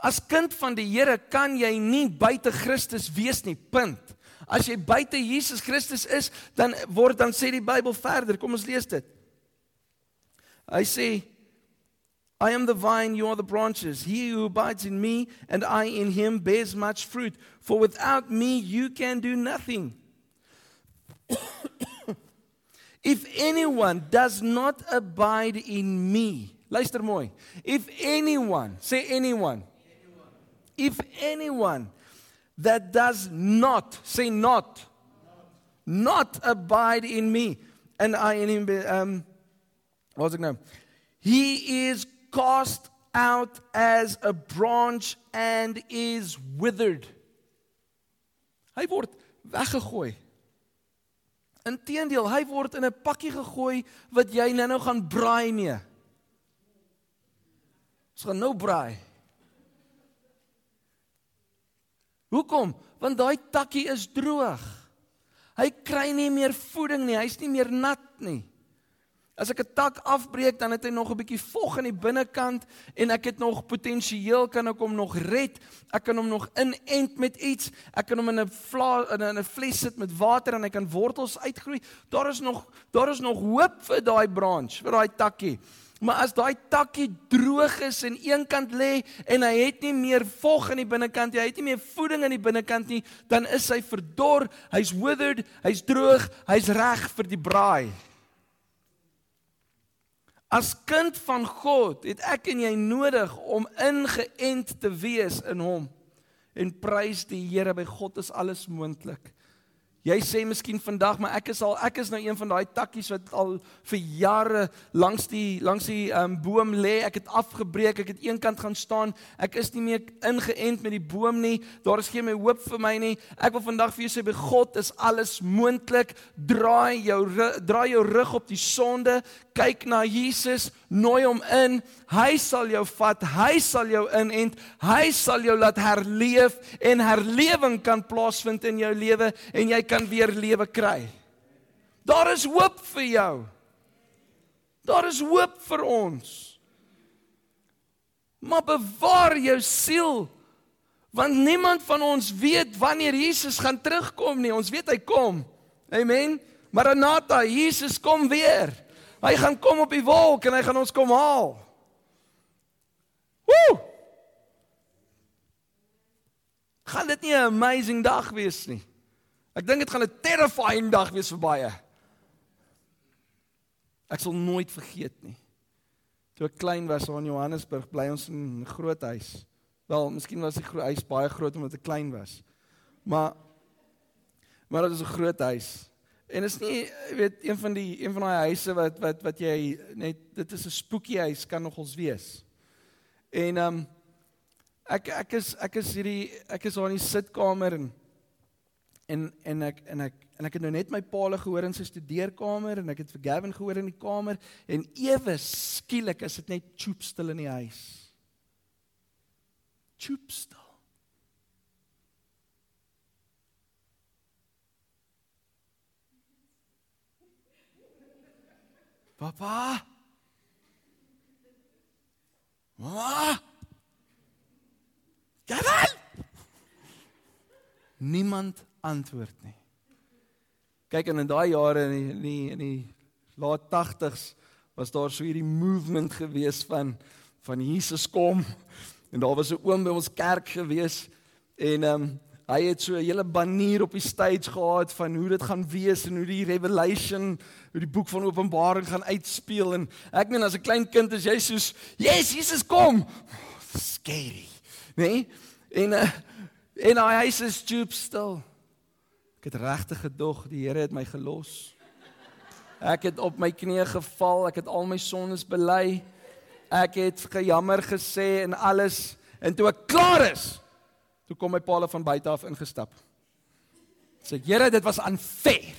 As kind van die Here kan jy nie buite Christus wees nie. Punt. As jy buite Jesus Christus is, dan word dan sê die Bybel verder. Kom ons lees dit. Hy sê I am the vine, you are the branches. He who abides in me and I in him bears much fruit, for without me you can do nothing. if anyone does not abide in me, luister mooi. If anyone, say anyone. If anyone that does not, say not, not, not abide in me and I in him, um, what's it now? He is cast out as a branch and is withered. Hy word weggegooi. Inteendeel, hy word in 'n pakkie gegooi wat jy nou-nou gaan braai mee. Ons gaan nou braai. Hoekom? Want daai takkie is droog. Hy kry nie meer voeding nie, hy's nie meer nat nie. As ek 'n tak afbreek, dan het hy nog 'n bietjie vog in die binnekant en ek het nog potensieel kan ek hom nog red. Ek kan hom nog inent met iets. Ek kan hom in 'n in 'n fles sit met water en hy kan wortels uitgroei. Daar is nog daar is nog hoop vir daai branch, vir daai takkie. Maar as daai takkie droog is en eenkant lê en hy het nie meer vog in die binnekant nie, hy het nie meer voeding in die binnekant nie, dan is hy verdor, hy's withered, hy's droog, hy's reg vir die braai. As kind van God het ek en jy nodig om ingeënt te wees in hom. En prys die Here, by God is alles moontlik. Jy sê miskien vandag, maar ek is al ek is nou een van daai takkies wat al vir jare langs die langs die um, boom lê. Ek het afgebreek, ek het eenkant gaan staan. Ek is nie meer ingeënt met die boom nie. Daar is geen meer hoop vir my nie. Ek wil vandag vir jou sê by God is alles moontlik. Draai jou draai jou rug op die sonde kyk na Jesus, nooi hom in. Hy sal jou vat, hy sal jou inent, hy sal jou laat herleef en herlewing kan plaasvind in jou lewe en jy kan weer lewe kry. Daar is hoop vir jou. Daar is hoop vir ons. Maar bewaar jou siel want niemand van ons weet wanneer Jesus gaan terugkom nie. Ons weet hy kom. Amen. Maranatha, Jesus kom weer. Hy gaan kom op die wolk en hy gaan ons kom haal. Woe! Gaan dit nie 'n amazing dag wees nie? Ek dink dit gaan 'n terrifying dag wees vir baie. Ek sal nooit vergeet nie. Toe ek klein was in Johannesburg, bly ons in 'n groot huis. Wel, miskien was die huis baie groot omdat ek klein was. Maar maar dit is 'n groot huis. En is nie, jy weet, een van die een van daai huise wat wat wat jy net dit is 'n spooky huis kan nogals wees. En ehm um, ek ek is ek is hierdie ek is daar in die sitkamer en en en ek en ek en ek het nou net my paal gehoor in sy studeerkamer en ek het vir Gavin gehoor in die kamer en ewe skielik is dit net choop stil in die huis. Choop stil. Papa. Mama. Gavin. Niemand antwoord nie. Kyk en in daai jare in die in die, in die laat 80s was daar so hierdie movement gewees van van Jesus kom. En daar was 'n oom by ons kerk gewees. En ehm um, hy het so 'n hele banier op die stage gehad van hoe dit gaan wees en hoe die revelation hoe die boek van Openbaring gaan uitspeel. En ek meen as 'n klein kind is jy soos yes Jesus kom! Oh, scary nee en uh, en hy is stoop stil Ek het regtig gedog die Here het my gelos. Ek het op my knieë geval, ek het al my sondes bely. Ek het gejammer gesê en alles en toe ek klaar is, toe kom my paal van buite af ingestap. Sê Here, dit was unfair.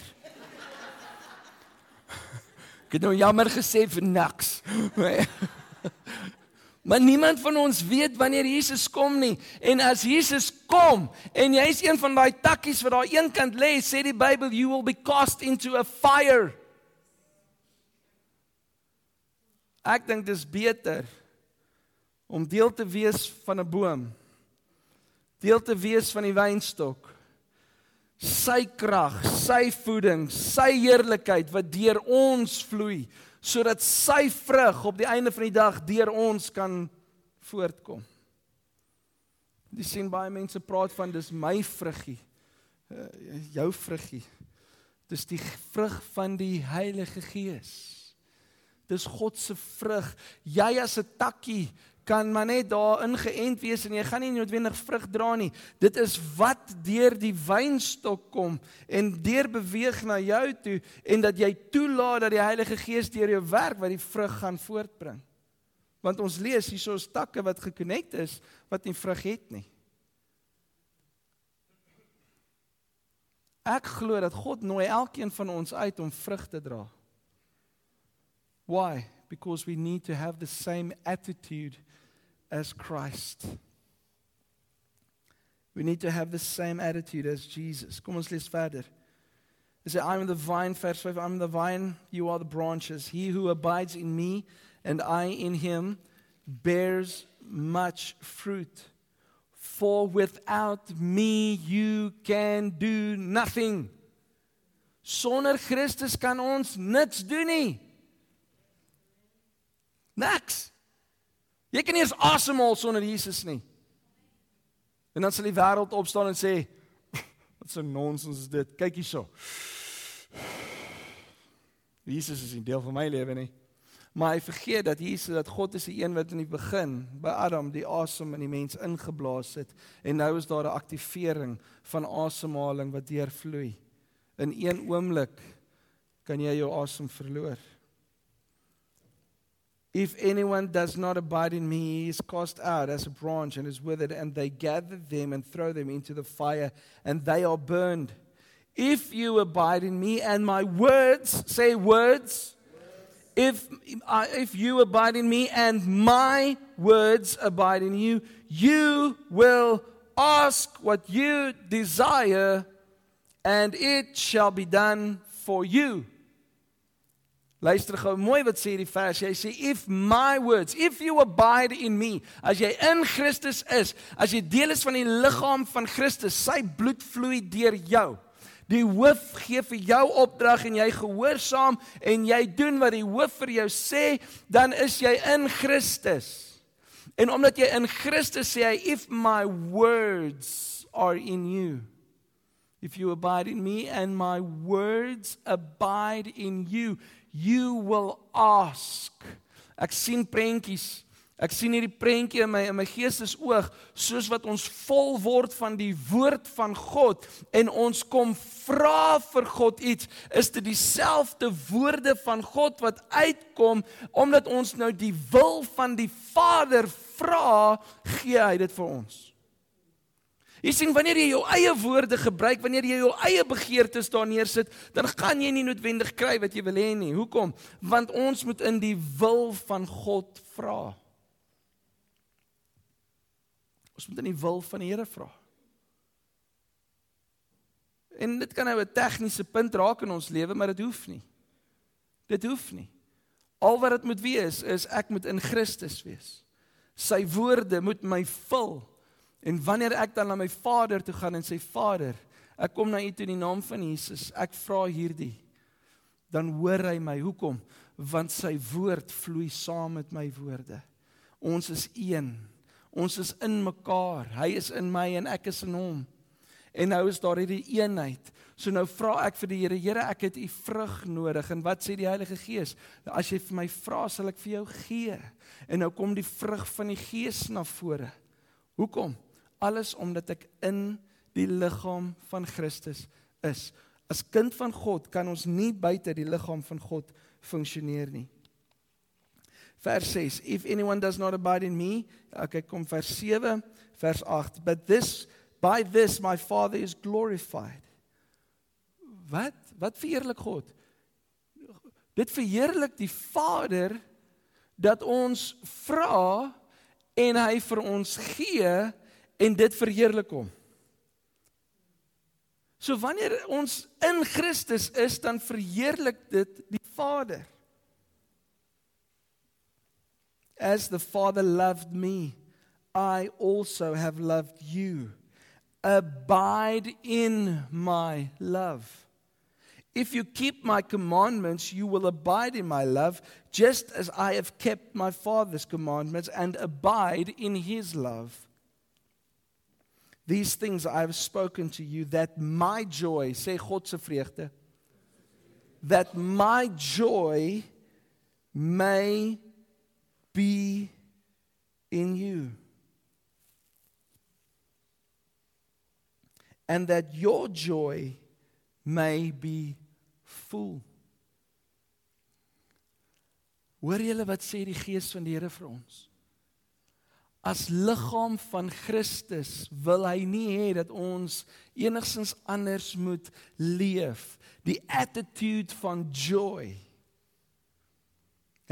Ek het nou jammer gesê vir niks. Maar niemand van ons weet wanneer Jesus kom nie. En as Jesus kom en jy's een van daai takkies wat daar een kant lê, sê die Bybel you will be cast into a fire. Ek dink dis beter om deel te wees van 'n boom. Deel te wees van die wynstok. Sy krag, sy voeding, sy heerlikheid wat deur ons vloei sodat sy vrug op die einde van die dag deur ons kan voortkom. Jy sien baie mense praat van dis my vruggie. Uh, jou vruggie. Dis die vrug van die Heilige Gees. Dis God se vrug. Jy as 'n takkie kan maar net daar ingeënt wees en jy gaan nie noodwendig vrug dra nie. Dit is wat deur die wynstok kom en deur beweeg na jou toe en dat jy toelaat dat die Heilige Gees deur jou werk wat die vrug gaan voortbring. Want ons lees hierso is takke wat gekonnekt is wat nie vrug het nie. Ek glo dat God nooi elkeen van ons uit om vrug te dra. Why? Because we need to have the same attitude as Christ. We need to have the same attitude as Jesus. Kom ons lees verder. Hy sê I'm the vine vers 5 I'm the vine you are the branches he who abides in me and I in him bears much fruit for without me you can do nothing. Sonder Christus kan ons niks doen nie. Niks. Jy kan nie eens asemhaal sonder Jesus nie. En dan sal die wêreld opstaan en sê, "Wat 'n nonsens is dit? Kyk hierso." Jesus is 'n deel van my lewe nie. Maar hy vergeet dat Jesus dat God is die een wat in die begin by Adam die asem in die mens ingeblaas het en nou is daar 'n aktivering van asemhaling wat deurvloei. In een oomblik kan jy jou asem verloor. If anyone does not abide in me, he is cast out as a branch and is withered, and they gather them and throw them into the fire, and they are burned. If you abide in me and my words, say words. If, uh, if you abide in me and my words abide in you, you will ask what you desire, and it shall be done for you. Luister gou mooi wat sê die vers. Hy sê if my words, if you abide in me, as jy in Christus is, as jy deel is van die liggaam van Christus, sy bloed vloei deur jou. Die hoof gee vir jou opdrag en jy gehoorsaam en jy doen wat die hoof vir jou sê, dan is jy in Christus. En omdat jy in Christus sê hy if my words are in you. If you abide in me and my words abide in you, you will ask. Ek sien prentjies Ek sien hierdie prentjie in my in my geestesoog soos wat ons vol word van die woord van God en ons kom vra vir God iets is dit dieselfde woorde van God wat uitkom omdat ons nou die wil van die Vader vra gee hy dit vir ons. Jy sien wanneer jy jou eie woorde gebruik, wanneer jy jou eie begeertes daar neersit, dan gaan jy nie noodwendig kry wat jy wil hê nie. Hoekom? Want ons moet in die wil van God vra. Ons moet in die wil van die Here vra. En dit kan nou 'n tegniese punt raak in ons lewe, maar dit hoef nie. Dit hoef nie. Al wat dit moet wees is ek moet in Christus wees. Sy woorde moet my vul. En wanneer ek dan na my Vader toe gaan en sê Vader, ek kom na U toe in die naam van Jesus. Ek vra hierdie. Dan hoor hy my. Hoekom? Want sy woord vloei saam met my woorde. Ons is een. Ons is in mekaar. Hy is in my en ek is in hom. En nou is daar hierdie eenheid. So nou vra ek vir die Here, Here, ek het u vrug nodig. En wat sê die Heilige Gees? As jy vir my vra, sal ek vir jou gee. En nou kom die vrug van die Gees na vore. Hoekom? Alles omdat ek in die liggaam van Christus is. As kind van God kan ons nie buite die liggaam van God funksioneer nie. Vers 6. If anyone does not abide in me, okay, kom vers 7, vers 8. But this by this my Father is glorified. Wat? Wat verheerlik God? Dit verheerlik die Vader dat ons vra en hy vir ons gee en dit verheerlik hom. So wanneer ons in Christus is, dan verheerlik dit die Vader. As the Father loved me, I also have loved you. Abide in my love. If you keep my commandments, you will abide in my love, just as I have kept my Father's commandments and abide in his love. These things I have spoken to you, that my joy, say God se vreugde, that my joy may be in you. And that your joy may be full. Hoor julle wat sê die gees van die Here vir ons? As liggaam van Christus wil hy nie hê dat ons enigsins anders moet leef. Die attitude van joy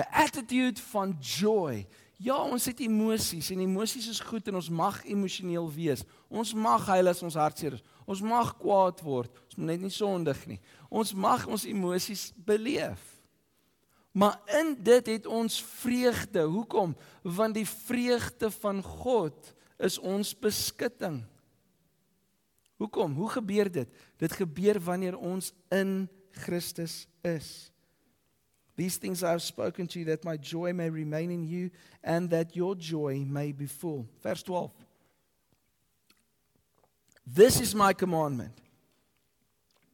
'n attitude van joy. Ja, ons het emosies en emosies is goed en ons mag emosioneel wees. Ons mag huil as ons hartseer is. Ons mag kwaad word. Ons moet net nie sondig nie. Ons mag ons emosies beleef. Maar in dit het ons vreugde. Hoekom? Want die vreugde van God is ons beskutting. Hoekom? Hoe gebeur dit? Dit gebeur wanneer ons in Christus is. These things I have spoken to you that my joy may remain in you and that your joy may be full. Verse 12. This is my commandment.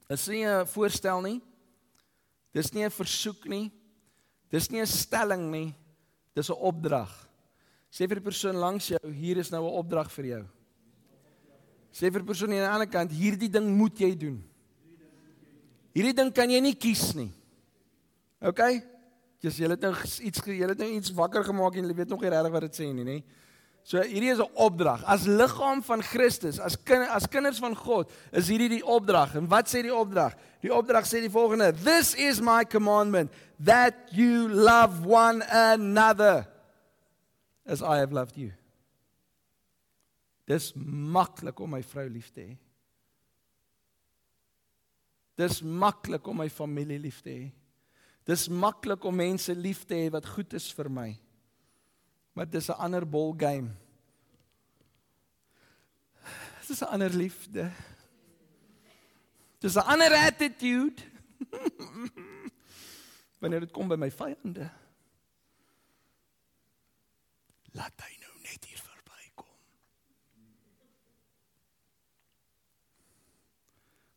Dis nie 'n voorstel nie. Dis nie 'n versoek nie. Dis nie 'n stelling nie. Dis 'n opdrag. Sê vir die persoon langs jou, hier is nou 'n opdrag vir jou. Sê vir die persoon aan die ander kant, hierdie ding moet jy doen. Hierdie ding kan jy nie kies nie. OK? Jy's jy het nou iets jy het nou iets wakker gemaak en jy weet nog nie regtig wat dit sê nie, nê? So hierdie is 'n opdrag. As liggaam van Christus, as kind, as kinders van God, is hierdie die opdrag. En wat sê die opdrag? Die opdrag sê die volgende: This is my commandment that you love one another as I have loved you. Dis maklik om my vrou lief te hê. Dis maklik om my familie lief te hê. Dis maklik om mense lief te hê wat goed is vir my. Maar dis 'n ander ball game. Dis 'n ander liefde. Dis 'n ander attitude. Wanneer dit kom by my vyande. Laat hy nou net hier verbykom.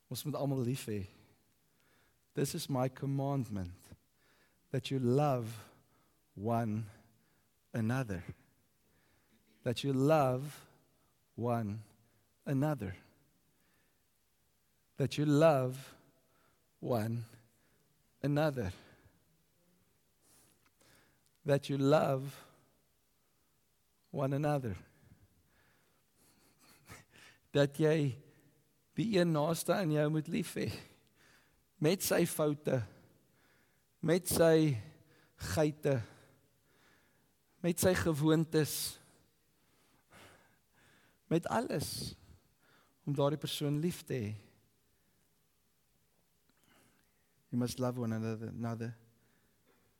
Ons moet almal lief hê. This is my commandment that you love one another. That you love one another. That you love one another. That you love one another. Dat jy die een naaste aan jou moet lief hê met sy foute, met sy geite, met sy gewoontes, met alles om daardie persoon lief te hê. You must love one another. another.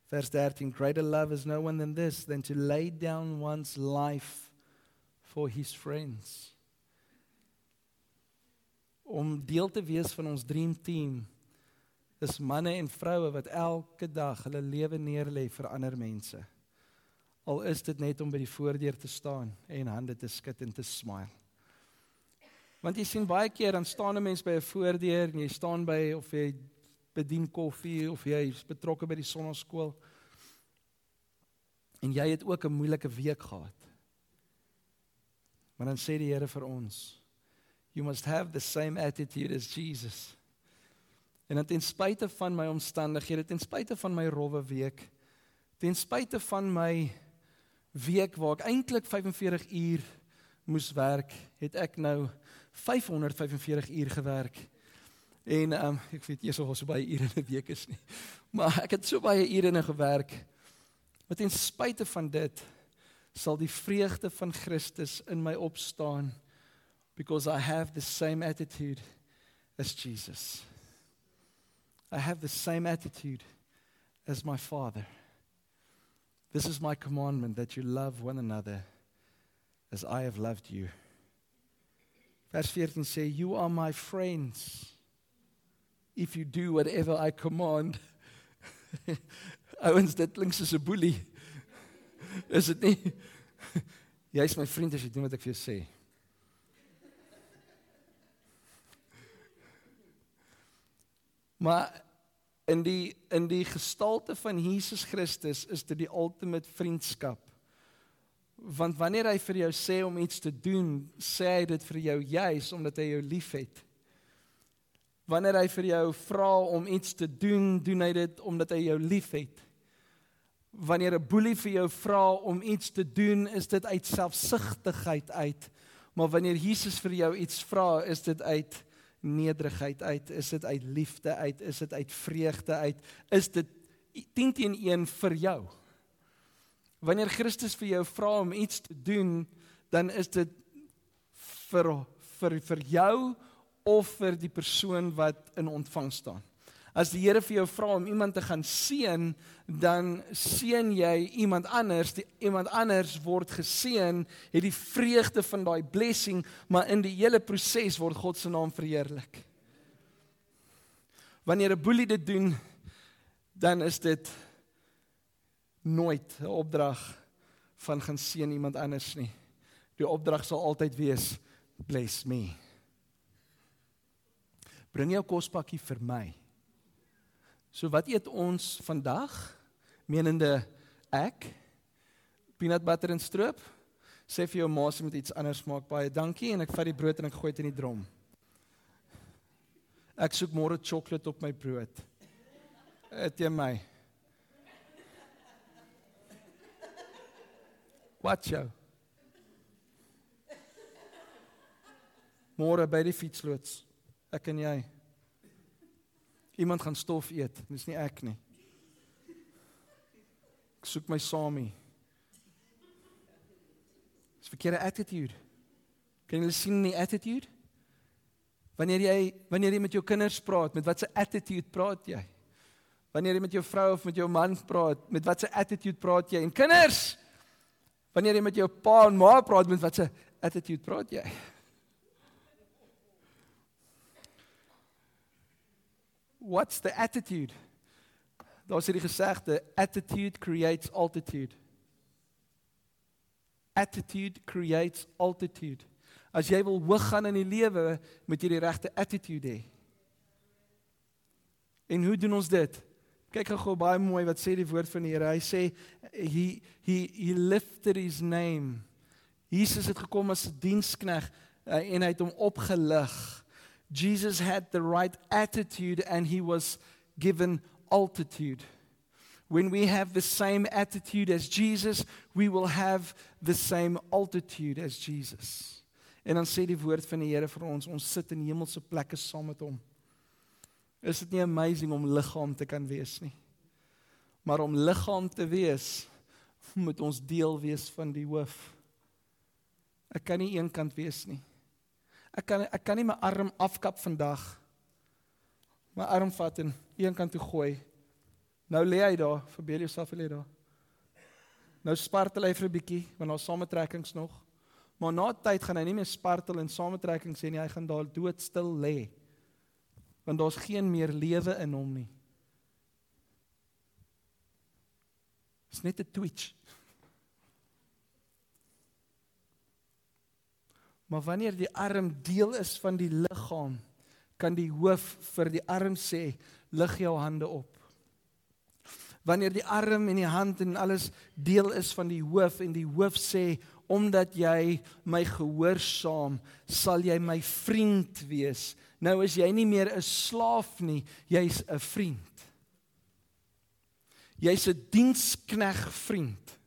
Verse 13 Greater love is no one than this, than to lay down one's life for his friends. Om deel te wees van ons dream team is manne en vroue wat elke dag hulle lewe neerlê vir ander mense. Al is dit net om by die voordeur te staan en hande te skud en te smile. Want jy sien baie keer dan staan 'n mens by 'n voordeur en jy staan by of jy bedien koffie of jy is betrokke by die sonnaskool. En jy het ook 'n moeilike week gehad. Maar dan sê die Here vir ons, you must have the same attitude as Jesus. En dan ten spyte van my omstandighede, ten spyte van my rowwe week, ten spyte van my week waar ek eintlik 45 uur moes werk, het ek nou 545 uur gewerk. En ehm um, ek weet eers of ons so baie ure in 'n week is nie. Maar ek het so baie ure in gewerk. Maar ten spyte van dit sal die vreugde van Christus in my opstaan because I have the same attitude as Jesus. I have the same attitude as my Father. This is my commandment that you love one another as I have loved you. Vers 14 sê you are my friends if you do whatever I command. Ouens, dit klink soos 'n boelie. Is dit nie? Jy's my vriend as jy doen wat ek vir jou sê. Maar in die in die gestalte van Jesus Christus is dit die ultimate vriendskap. Want wanneer hy vir jou sê om iets te doen, sê hy dit vir jou juis omdat hy jou liefhet. Wanneer hy vir jou vra om iets te doen, doen hy dit omdat hy jou liefhet. Wanneer 'n boelie vir jou vra om iets te doen, is dit uit selfsugtigheid uit. Maar wanneer Jesus vir jou iets vra, is dit uit nederigheid uit, is dit uit liefde uit, is dit uit vreugde uit, is dit 10 teen 1 vir jou. Wanneer Christus vir jou vra om iets te doen, dan is dit vir vir vir jou of vir die persoon wat in ontvang staan. As die Here vir jou vra om iemand te gaan seën, dan seën jy iemand anders, die, iemand anders word geseën, het die vreugde van daai blessing, maar in die hele proses word God se naam verheerlik. Wanneer 'n boelie dit doen, dan is dit nooit 'n opdrag van gaan seën iemand anders nie. Die opdrag sal altyd wees bless me. Bring jou kospakkie vir my. So wat eet ons vandag? Menende ek peanut butter en stroop. Sê vir jou ma se moet iets anders maak. Baie dankie en ek vat die brood en ek gooi dit in die drom. Ek soek môre sjokolade op my brood. Eet jy my? Wat jou? Môre by die fietsloods. Ek en jy. Iemand gaan stof eet, dis nie ek nie. Ek soek my samie. Dis verkeerde attitude. Kan jy sien die attitude? Wanneer jy wanneer jy met jou kinders praat, met watter attitude praat jy? Wanneer jy met jou vrou of met jou man praat, met watter attitude praat jy? En kinders, wanneer jy met jou pa en ma praat, met watter attitude praat jy? What's the attitude? Daar's hierdie gesegde, attitude creates altitude. Attitude creates altitude. As jy wil hoog gaan in die lewe, moet jy die regte attitude hê. En hoe doen ons dit? Kyk gou baie mooi wat sê die woord van die Here. Hy sê he he he lifted his name. Jesus het gekom as 'n dienskneg uh, en hy het hom opgelig. Jesus had the right attitude and he was given altitude. When we have the same attitude as Jesus, we will have the same altitude as Jesus. En dan sê die woord van die Here vir ons, ons sit in hemelse plekke saam met hom. Is dit nie amazing om liggaam te kan wees nie? Maar om liggaam te wees, moet ons deel wees van die hoof. Ek kan nie een kant wees nie. Ek kan ek kan nie my arm afkap vandag. My arm vat en een kant toe gooi. Nou lê hy daar, verbeel jouself lê daar. Nou spartel hy vir 'n bietjie, want daar's sametrekkings nog. Maar na tyd gaan hy nie meer spartel en sametrekkings sê nie, hy gaan daar doodstil lê. Want daar's geen meer lewe in hom nie. Dit's net 'n twitch. Maar wanneer die arm deel is van die liggaam, kan die hoof vir die arm sê, lig jou hande op. Wanneer die arm en die hand en alles deel is van die hoof en die hoof sê omdat jy my gehoorsaam, sal jy my vriend wees. Nou is jy nie meer 'n slaaf nie, jy's 'n vriend. Jy's 'n dienskneg vriend.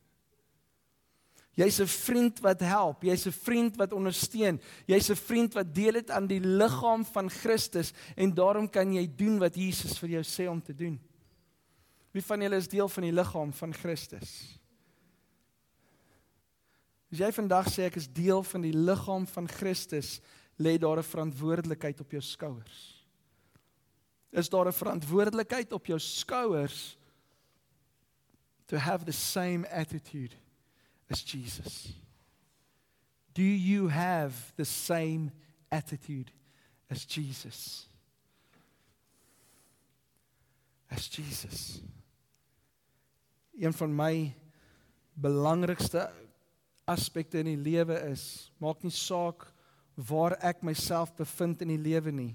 Jy's 'n vriend wat help, jy's 'n vriend wat ondersteun, jy's 'n vriend wat deel het aan die liggaam van Christus en daarom kan jy doen wat Jesus vir jou sê om te doen. Wie van julle is deel van die liggaam van Christus? As jy vandag sê ek is deel van die liggaam van Christus, lê daar 'n verantwoordelikheid op jou skouers. Is daar 'n verantwoordelikheid op jou skouers to have the same attitude as Jesus? Do you have the same attitude as Jesus? As Jesus. Een van my belangrikste aspekte in die lewe is, maak nie saak waar ek myself bevind in die lewe nie.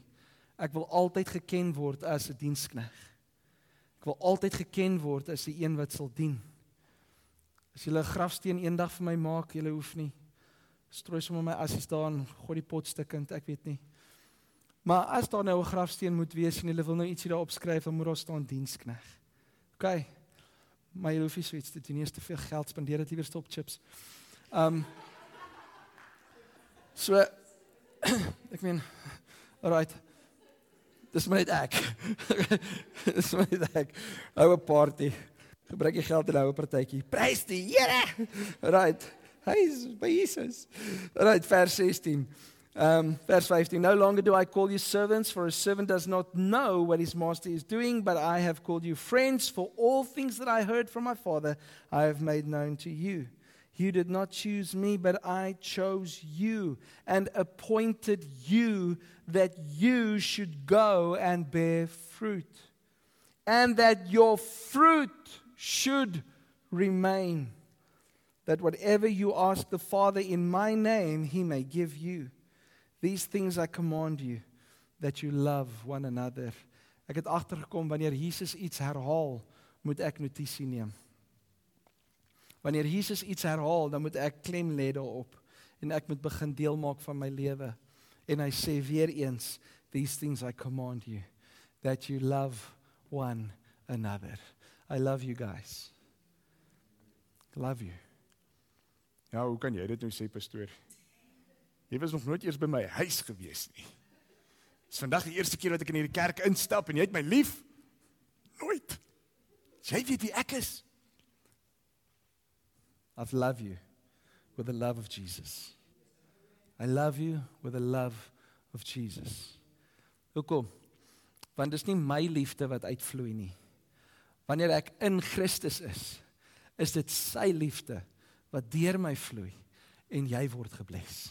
Ek wil altyd geken word as 'n dienskneg. Ek wil altyd geken word as 'n een wat sal dien. As jy 'n grafsteen eendag vir my maak, jy hoef nie strooi sommer my as jy staan, gooi die pot stukkend, ek weet nie. Maar as daar nou 'n grafsteen moet wees en hulle wil nou ietsie daarop skryf, dan moet daar staan dienskneg. OK. Maar jy hoef nie so iets te doen nie, is te veel geld spandeer dit liewer stop chips. Um So ek meen alright. Dis my net ek. Dis my net ek. Hou 'n party. Gebruik jy geld in 'n ou partytjie. Prys die Here. Alright. Hy is by Jesus. Alright, vers 16. Um vers 15. No longer do I call you servants for a servant does not know what his master is doing, but I have called you friends for all things that I heard from my father I have made known to you. You did not choose me, but I chose you and appointed you that you should go and bear fruit, and that your fruit should remain. That whatever you ask the Father in my name, he may give you. These things I command you, that you love one another. Ek het agtergekom wanneer Jesus iets herhaal, moet ek notisie neem. Wanneer Jesus iets herhaal, dan moet ek klem lê daarop en ek moet begin deel maak van my lewe. En hy sê weer eens, these things I command you that you love one another. I love you guys. Love you. Ja, hoe kan jy dit nou sê pastoor? Jy was nog nooit eers by my huis gewees nie. Dis vandag die eerste keer wat ek in hierdie kerk instap en jy het my lief. Nooit. Jy weet wie ek is. I love you with the love of Jesus. I love you with the love of Jesus. Hoekom? Want dis nie my liefde wat uitvloei nie. Wanneer ek in Christus is, is dit sy liefde wat deur my vloei en jy word gebless.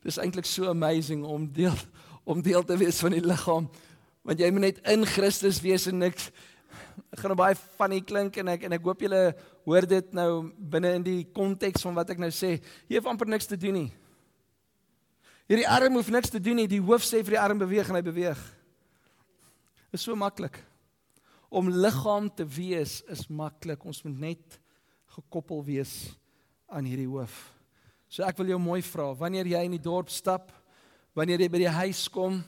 Dis eintlik so amazing om deel om deel te wees van die liggaam want jy moet net in Christus wees en niks gaan nou baie funny klink en ek en ek hoop julle hoor dit nou binne in die konteks van wat ek nou sê. Jy het amper niks te doen nie. Hierdie arm hoef niks te doen nie. Die hoof sê vir die arm beweeg en hy beweeg. Is so maklik. Om liggaam te wees is maklik. Ons moet net gekoppel wees aan hierdie hoof. So ek wil jou mooi vra, wanneer jy in die dorp stap, wanneer jy by die huis kom,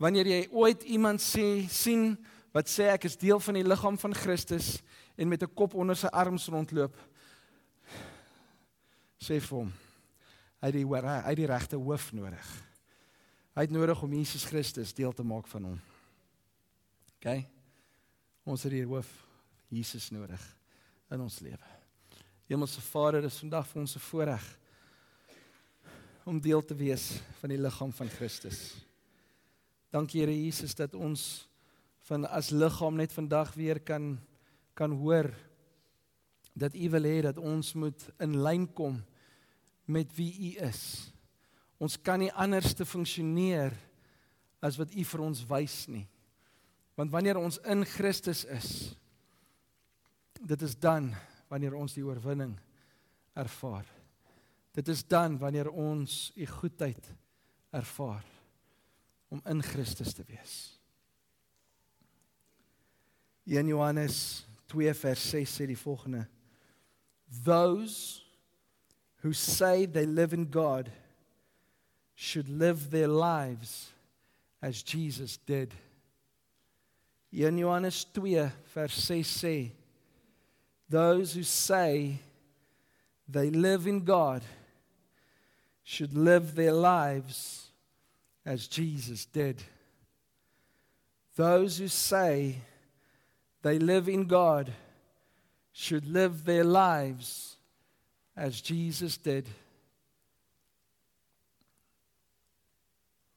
wanneer jy ooit iemand sê sien wat sê ek is deel van die liggaam van Christus en met 'n kop onder sy arms rondloop, sê vir hom, hy het die hy het die regte hoof nodig. Hy het nodig om Jesus Christus deel te maak van hom. OK? Ons het hier hoof Jesus nodig in ons lewe. Hemelse Vader, dis vandag vir ons 'n voorreg om deel te wees van die liggaam van Christus. Dankie Here Jesus dat ons van as liggaam net vandag weer kan kan hoor dat U wil hê dat ons moet in lyn kom met wie U is. Ons kan nie anders te funksioneer as wat U vir ons wys nie. Want wanneer ons in Christus is, dit is dan wanneer ons die oorwinning ervaar. Dit is dan wanneer ons U goedheid ervaar om in Christus te wees. In Johannes 2 vers 6 sê die volgende: Those who say they live in God should live their lives as Jesus did. In Johannes 2 vers 6 sê those who say they live in God should live their lives as Jesus did. Those who say they live in God should live their lives as Jesus did.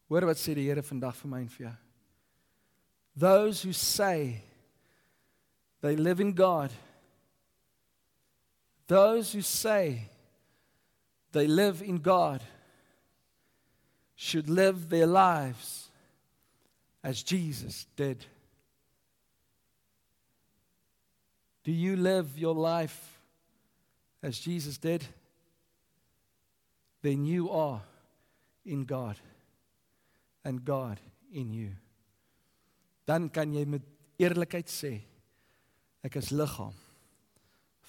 Hoor wat sê die Here vandag vir my en vir jou. Those who say they live in God those who say they live in God should live their lives as Jesus did. Do you live your life as Jesus did? Then you are in God and God in you. Dan kan jy met eerlikheid sê ek is liggaam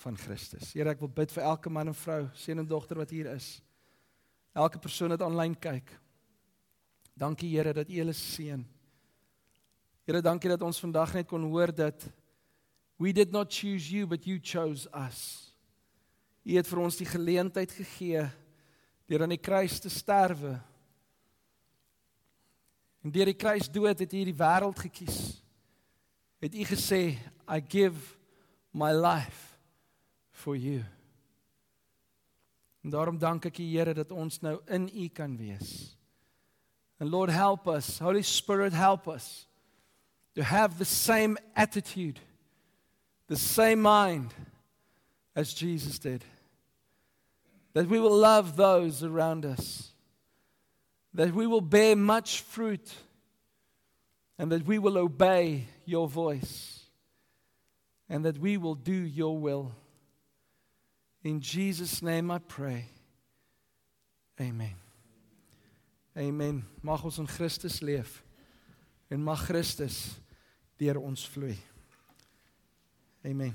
van Christus. Here, ek wil bid vir elke man en vrou, seun en dogter wat hier is. Elke persoon wat aanlyn kyk. Dankie Here dat U hulle seën. Here, dankie dat ons vandag net kon hoor dat we did not choose you but you chose us. U het vir ons die geleentheid gegee deur aan die kruis te sterwe. En deur die kruis dood het U die wêreld gekies. Het U gesê, I give my life for you. En daarom dank ek U Here dat ons nou in U kan wees. And Lord help us, Holy Spirit help us to have the same attitude, the same mind as Jesus did. That we will love those around us. That we will bear much fruit and that we will obey your voice and that we will do your will. In Jesus name I pray. Amen. Amen. Mag ons in Christus leef en mag Christus deur ons vloei. Amen.